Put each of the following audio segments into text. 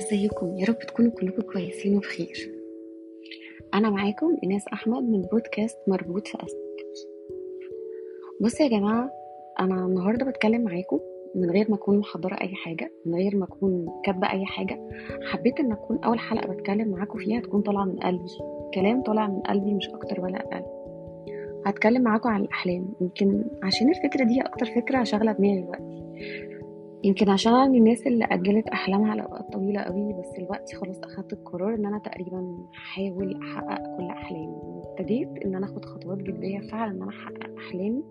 ازيكم؟ يا رب تكونوا كلكم كويسين وبخير. أنا معاكم ايناس أحمد من بودكاست مربوط في اسمك بصوا يا جماعة أنا النهارده بتكلم معاكم من غير ما أكون محضرة أي حاجة من غير ما أكون كاتبة أي حاجة. حبيت إن أكون أول حلقة بتكلم معاكم فيها تكون طالعة من قلبي. كلام طالع من قلبي مش أكتر ولا أقل. هتكلم معاكم عن الأحلام. يمكن عشان الفكرة دي أكتر فكرة شاغلة دماغي دلوقتي. يمكن عشان أنا من الناس اللي أجلت أحلامها على اوقات طويلة قوي بس دلوقتي خلاص أخدت القرار إن أنا تقريبا هحاول أحقق كل أحلامي. وابتديت إن أنا أخد خطوات جدية فعلا إن أنا أحقق أحلامي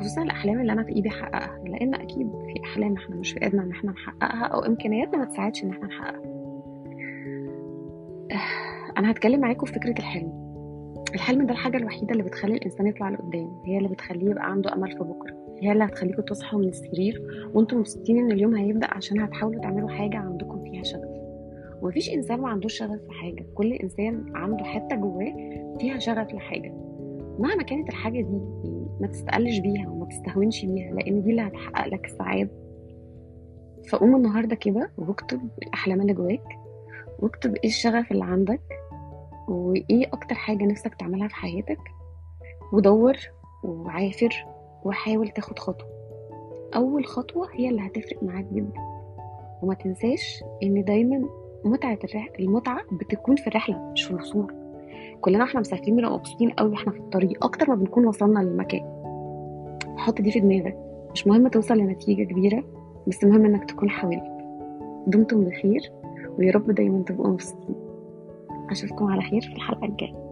خصوصا الأحلام اللي أنا في إيدي أحققها لأن أكيد في أحلام إحنا مش في إيدنا إن إحنا نحققها أو إمكانياتنا ما تساعدش إن إحنا نحققها. أنا هتكلم معاكم في فكرة الحلم. الحلم ده الحاجة الوحيدة اللي بتخلي الإنسان يطلع لقدام هي اللي بتخليه يبقى عنده أمل في بكرة هي اللي هتخليكم تصحوا من السرير وأنتم مبسوطين إن اليوم هيبدأ عشان هتحاولوا تعملوا حاجة عندكم فيها شغف. ومفيش إنسان ما عندوش شغف في حاجة كل إنسان عنده حتة جواه فيها شغف لحاجة. مهما كانت الحاجة دي ما تستقلش بيها وما تستهونش بيها لأن دي اللي هتحقق لك السعاده فقوم النهارده كده واكتب الأحلام اللي جواك واكتب إيه الشغف اللي عندك وإيه أكتر حاجة نفسك تعملها في حياتك؟ ودور وعافر وحاول تاخد خطوة. أول خطوة هي اللي هتفرق معاك جدا. وما تنساش إن دايما متعة. المتعة بتكون في الرحلة مش في الوصول كلنا إحنا مسافرين بنبقى مبسوطين قوي وإحنا في الطريق أكتر ما بنكون وصلنا للمكان. حط دي في دماغك. مش مهم توصل لنتيجة كبيرة بس مهم إنك تكون حاولت دمتم بخير ويا رب دايما تبقوا مبسوطين. أشوفكم على خير في الحلقة الجاية.